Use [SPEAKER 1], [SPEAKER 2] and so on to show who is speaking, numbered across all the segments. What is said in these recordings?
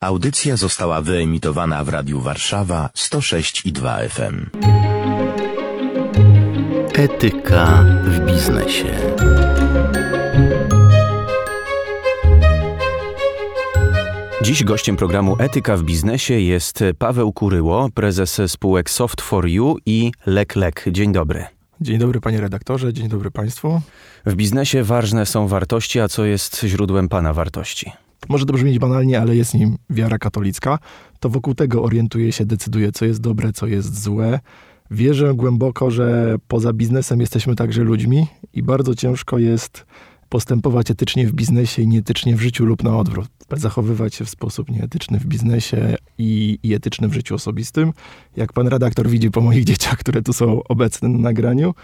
[SPEAKER 1] Audycja została wyemitowana w Radiu Warszawa 106 i 2 FM.
[SPEAKER 2] Etyka w biznesie.
[SPEAKER 3] Dziś gościem programu Etyka w biznesie jest Paweł Kuryło, prezes spółek Soft for You i Lek Lek. Dzień dobry.
[SPEAKER 4] Dzień dobry panie redaktorze, dzień dobry państwu.
[SPEAKER 3] W biznesie ważne są wartości, a co jest źródłem pana wartości?
[SPEAKER 4] Może to brzmieć banalnie, ale jest nim wiara katolicka. To wokół tego orientuje się, decyduje, co jest dobre, co jest złe. Wierzę głęboko, że poza biznesem jesteśmy także ludźmi i bardzo ciężko jest postępować etycznie w biznesie i nieetycznie w życiu lub na odwrót. Zachowywać się w sposób nieetyczny w biznesie i, i etyczny w życiu osobistym. Jak pan redaktor widzi po moich dzieciach, które tu są obecne na nagraniu,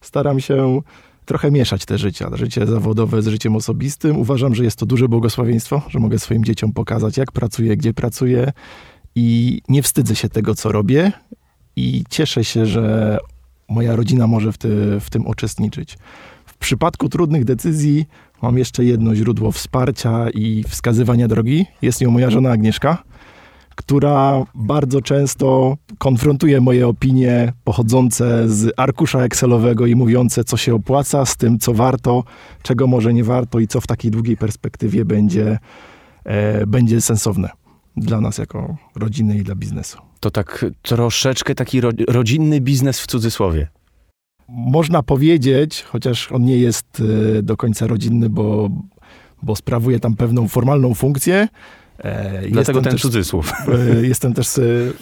[SPEAKER 4] staram się trochę mieszać te życia, życie zawodowe z życiem osobistym. Uważam, że jest to duże błogosławieństwo, że mogę swoim dzieciom pokazać, jak pracuję, gdzie pracuję i nie wstydzę się tego, co robię i cieszę się, że moja rodzina może w, ty, w tym uczestniczyć. W przypadku trudnych decyzji mam jeszcze jedno źródło wsparcia i wskazywania drogi. Jest nią moja żona Agnieszka która bardzo często konfrontuje moje opinie pochodzące z arkusza Excelowego i mówiące, co się opłaca, z tym, co warto, czego może nie warto i co w takiej długiej perspektywie będzie, e, będzie sensowne dla nas jako rodziny i dla biznesu.
[SPEAKER 3] To tak troszeczkę taki ro rodzinny biznes w cudzysłowie.
[SPEAKER 4] Można powiedzieć, chociaż on nie jest e, do końca rodzinny, bo, bo sprawuje tam pewną formalną funkcję,
[SPEAKER 3] E, Dlatego ten też, cudzysłów.
[SPEAKER 4] E, jestem też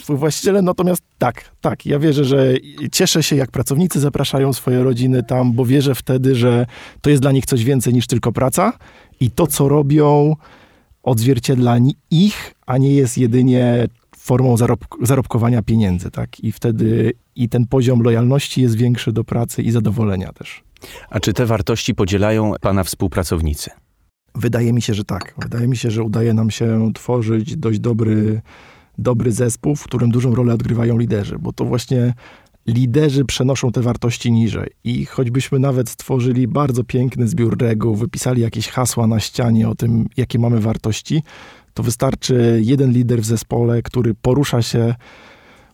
[SPEAKER 4] właścicielem, natomiast tak, tak, ja wierzę, że cieszę się, jak pracownicy zapraszają swoje rodziny tam, bo wierzę wtedy, że to jest dla nich coś więcej niż tylko praca i to, co robią, odzwierciedla ich, a nie jest jedynie formą zarob zarobkowania pieniędzy, tak? I wtedy i ten poziom lojalności jest większy do pracy i zadowolenia też.
[SPEAKER 3] A czy te wartości podzielają pana współpracownicy?
[SPEAKER 4] Wydaje mi się, że tak. Wydaje mi się, że udaje nam się tworzyć dość dobry, dobry zespół, w którym dużą rolę odgrywają liderzy, bo to właśnie liderzy przenoszą te wartości niżej. I choćbyśmy nawet stworzyli bardzo piękny zbiór reguł, wypisali jakieś hasła na ścianie o tym, jakie mamy wartości, to wystarczy jeden lider w zespole, który porusza się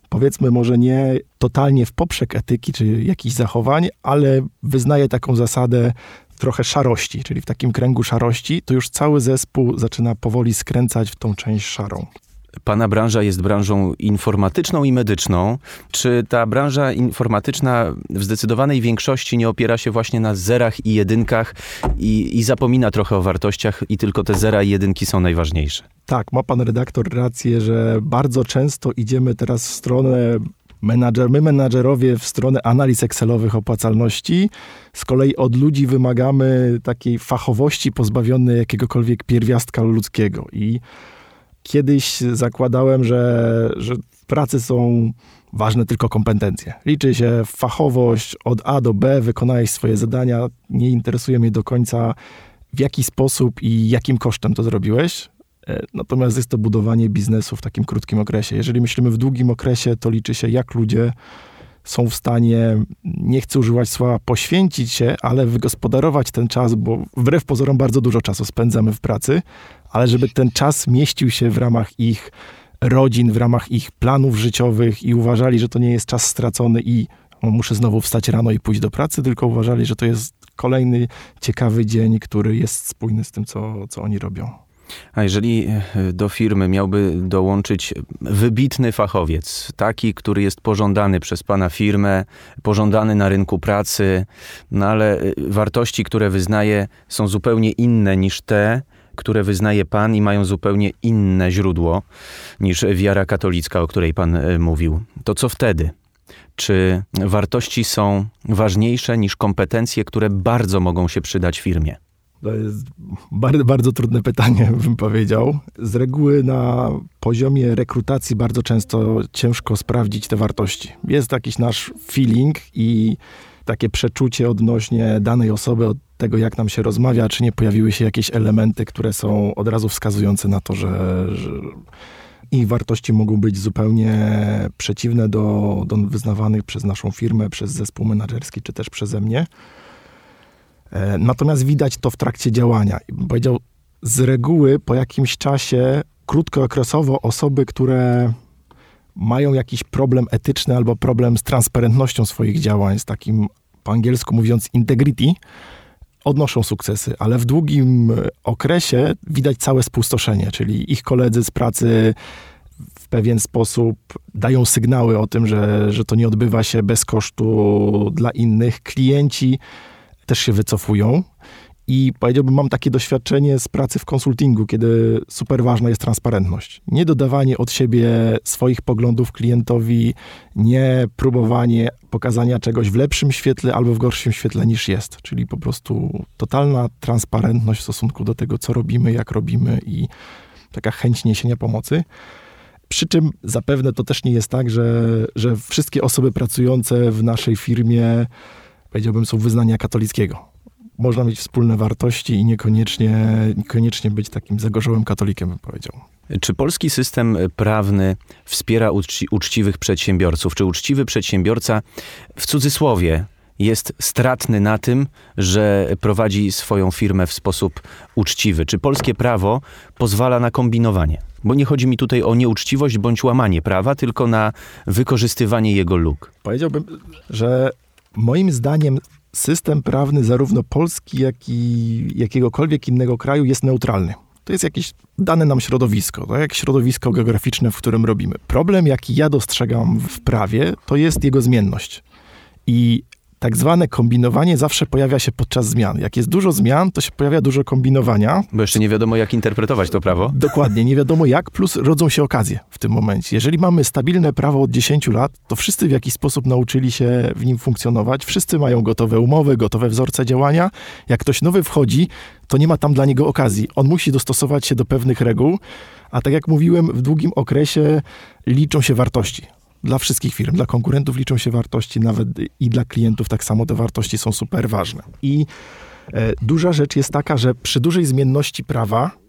[SPEAKER 4] powiedzmy może nie totalnie w poprzek etyki czy jakichś zachowań, ale wyznaje taką zasadę trochę szarości, czyli w takim kręgu szarości, to już cały zespół zaczyna powoli skręcać w tą część szarą.
[SPEAKER 3] Pana branża jest branżą informatyczną i medyczną. Czy ta branża informatyczna w zdecydowanej większości nie opiera się właśnie na zerach i jedynkach i, i zapomina trochę o wartościach i tylko te zera i jedynki są najważniejsze?
[SPEAKER 4] Tak, ma pan redaktor rację, że bardzo często idziemy teraz w stronę menadżer, my menadżerowie w stronę analiz Excelowych opłacalności. Z kolei od ludzi wymagamy takiej fachowości pozbawionej jakiegokolwiek pierwiastka ludzkiego. I kiedyś zakładałem, że, że w pracy są ważne tylko kompetencje. Liczy się fachowość od A do B, wykonałeś swoje zadania, nie interesuje mnie do końca w jaki sposób i jakim kosztem to zrobiłeś. E, natomiast jest to budowanie biznesu w takim krótkim okresie. Jeżeli myślimy w długim okresie, to liczy się, jak ludzie są w stanie, nie chcę używać słowa poświęcić się, ale wygospodarować ten czas, bo wbrew pozorom bardzo dużo czasu spędzamy w pracy, ale żeby ten czas mieścił się w ramach ich rodzin, w ramach ich planów życiowych i uważali, że to nie jest czas stracony i muszę znowu wstać rano i pójść do pracy, tylko uważali, że to jest kolejny ciekawy dzień, który jest spójny z tym, co, co oni robią.
[SPEAKER 3] A jeżeli e, do firmy miałby dołączyć wybitny fachowiec, taki, który jest pożądany przez pana firmę, pożądany na rynku pracy, no ale e, wartości, które wyznaje, są zupełnie inne niż te, które wyznaje Pan i mają zupełnie inne źródło niż wiara katolicka, o której Pan e, mówił. To co wtedy? Czy wartości są ważniejsze niż kompetencje, które bardzo mogą się przydać firmie?
[SPEAKER 4] To jest bardzo, bardzo trudne pytanie, bym powiedział. Z reguły na poziomie rekrutacji bardzo często ciężko sprawdzić te wartości. Jest jakiś nasz feeling i takie przeczucie odnośnie danej osoby, od tego, jak nam się rozmawia, czy nie pojawiły się jakieś elementy, które są od razu wskazujące na to, że, że ich wartości mogą być zupełnie przeciwne do, do wyznawanych przez naszą firmę, przez zespół menedżerski, czy też przeze mnie. E, natomiast widać to w trakcie działania. Powiedział, z reguły po jakimś czasie krótkookresowo osoby, które mają jakiś problem etyczny albo problem z transparentnością swoich działań, z takim po angielsku mówiąc integrity, odnoszą sukcesy, ale w długim okresie widać całe spustoszenie, czyli ich koledzy z pracy w pewien sposób dają sygnały o tym, że, że to nie odbywa się bez kosztu dla innych. Klienci też się wycofują. I powiedziałbym, mam takie doświadczenie z pracy w konsultingu, kiedy super ważna jest transparentność. Nie dodawanie od siebie swoich poglądów klientowi, nie próbowanie pokazania czegoś w lepszym świetle albo w gorszym świetle niż jest. Czyli po prostu totalna transparentność w stosunku do tego, co robimy, jak robimy i taka chęć niesienia pomocy. Przy czym zapewne to też nie jest tak, że, że wszystkie osoby pracujące w naszej firmie, powiedziałbym, są wyznania katolickiego można mieć wspólne wartości i niekoniecznie, niekoniecznie być takim zagorzałym katolikiem, bym powiedział.
[SPEAKER 3] Czy polski system prawny wspiera uczci, uczciwych przedsiębiorców? Czy uczciwy przedsiębiorca w cudzysłowie jest stratny na tym, że prowadzi swoją firmę w sposób uczciwy? Czy polskie prawo pozwala na kombinowanie? Bo nie chodzi mi tutaj o nieuczciwość bądź łamanie prawa, tylko na wykorzystywanie jego luk.
[SPEAKER 4] Powiedziałbym, że moim zdaniem system prawny zarówno polski, jak i jakiegokolwiek innego kraju jest neutralny. To jest jakieś dane nam środowisko, tak jak środowisko geograficzne, w którym robimy. Problem, jaki ja dostrzegam w prawie, to jest jego zmienność. I tak zwane kombinowanie zawsze pojawia się podczas zmian. Jak jest dużo zmian, to się pojawia dużo kombinowania.
[SPEAKER 3] Bo jeszcze nie wiadomo, jak interpretować to prawo.
[SPEAKER 4] Dokładnie, nie wiadomo jak, plus rodzą się okazje w tym momencie. Jeżeli mamy stabilne prawo od 10 lat, to wszyscy w jakiś sposób nauczyli się w nim funkcjonować. Wszyscy mają gotowe umowy, gotowe wzorce działania. Jak ktoś nowy wchodzi, to nie ma tam dla niego okazji. On musi dostosować się do pewnych reguł. A tak jak mówiłem, w długim okresie liczą się wartości dla wszystkich firm, dla konkurentów liczą się wartości, nawet i dla klientów tak samo te wartości są super ważne. I e, duża rzecz jest taka, że przy dużej zmienności prawa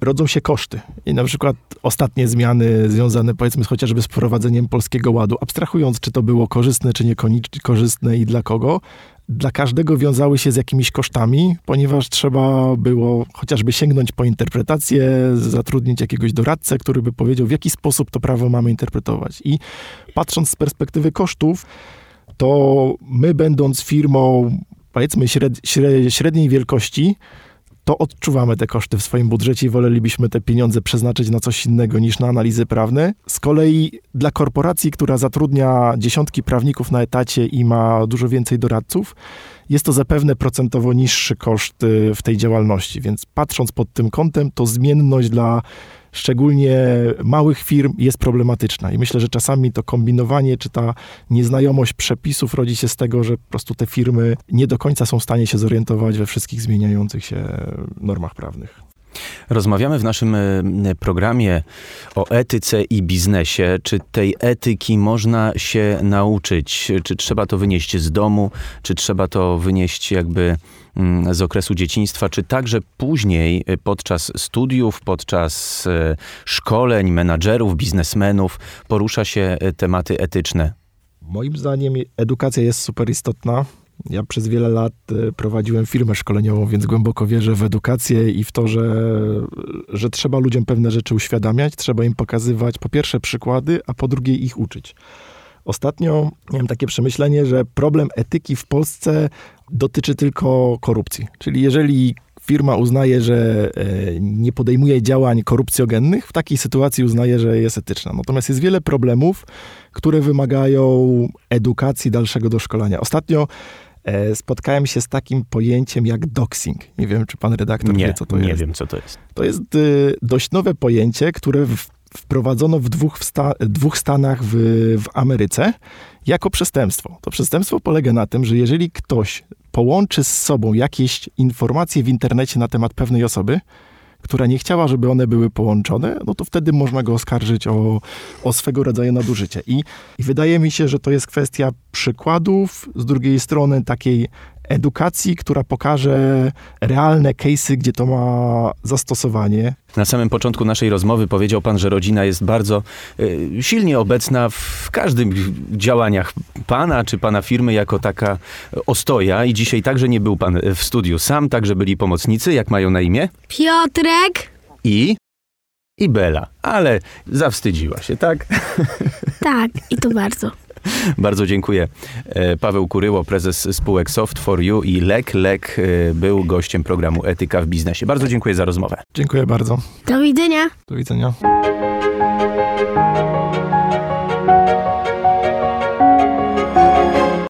[SPEAKER 4] rodzą się koszty. I na przykład ostatnie zmiany związane powiedzmy chociażby z wprowadzeniem Polskiego Ładu, abstrahując czy to było korzystne, czy niekorzystne i dla kogo, dla każdego wiązały się z jakimiś kosztami, ponieważ trzeba było chociażby sięgnąć po interpretację, zatrudnić jakiegoś doradcę, który by powiedział, w jaki sposób to prawo mamy interpretować. I patrząc z perspektywy kosztów, to my, będąc firmą, powiedzmy, śred, średniej wielkości, to odczuwamy te koszty w swoim budżecie i wolelibyśmy te pieniądze przeznaczyć na coś innego niż na analizy prawne. Z kolei dla korporacji, która zatrudnia dziesiątki prawników na etacie i ma dużo więcej doradców, jest to zapewne procentowo niższy koszt y, w tej działalności. Więc patrząc pod tym kątem, to zmienność dla szczególnie małych firm jest problematyczna. I myślę, że czasami to kombinowanie czy ta nieznajomość przepisów rodzi się z tego, że po prostu te firmy nie do końca są w stanie się zorientować we wszystkich zmieniających się normach prawnych.
[SPEAKER 3] Rozmawiamy w naszym e, programie o etyce i biznesie. Czy tej etyki można się nauczyć? Czy trzeba to wynieść z domu? Czy trzeba to wynieść jakby mm, z okresu dzieciństwa? Czy także później e, podczas studiów, podczas e, szkoleń menadżerów, biznesmenów porusza się tematy etyczne?
[SPEAKER 4] Moim zdaniem edukacja jest super istotna. Ja przez wiele lat e, prowadziłem firmę szkoleniową, więc głęboko wierzę w edukację i w to, że, że trzeba ludziom pewne rzeczy uświadamiać, trzeba im pokazywać po pierwsze przykłady, a po drugie ich uczyć. Ostatnio miałem takie przemyślenie, że problem etyki w Polsce dotyczy tylko korupcji. Czyli jeżeli firma uznaje, że e, nie podejmuje działań korupcjogennych, w takiej sytuacji uznaje, że jest etyczna. Natomiast jest wiele problemów, które wymagają edukacji, dalszego doszkolenia. Ostatnio spotkałem się z takim pojęciem jak doxing. Nie wiem, czy pan redaktor
[SPEAKER 3] nie,
[SPEAKER 4] wie, co to
[SPEAKER 3] nie
[SPEAKER 4] jest.
[SPEAKER 3] Nie wiem, co to jest.
[SPEAKER 4] To jest y, dość nowe pojęcie, które wprowadzono w dwóch, dwóch stanach w, w Ameryce jako przestępstwo. To przestępstwo polega na tym, że jeżeli ktoś połączy z sobą jakieś informacje w internecie na temat pewnej osoby, która nie chciała, żeby one były połączone, no to wtedy można go oskarżyć o, o swego rodzaju nadużycie. I, I wydaje mi się, że to jest kwestia przykładów, z drugiej strony takiej edukacji, która pokaże realne case'y, gdzie to ma zastosowanie.
[SPEAKER 3] Na samym początku naszej rozmowy powiedział pan, że rodzina jest bardzo y, silnie obecna w każdym działaniach pana czy pana firmy jako taka ostoja i dzisiaj także nie był pan w studiu sam, także byli pomocnicy, jak mają na imię?
[SPEAKER 5] Piotrek
[SPEAKER 3] I i Bela, ale zawstydziła się, tak?
[SPEAKER 5] Tak, i to bardzo.
[SPEAKER 3] Bardzo dziękuję. E, Paweł Kuryło, prezes spółek Soft for You i Lek Lek e, był gościem programu Etyka w biznesie. Bardzo dziękuję za rozmowę.
[SPEAKER 4] Dziękuję bardzo.
[SPEAKER 5] Do widzenia.
[SPEAKER 4] Do widzenia.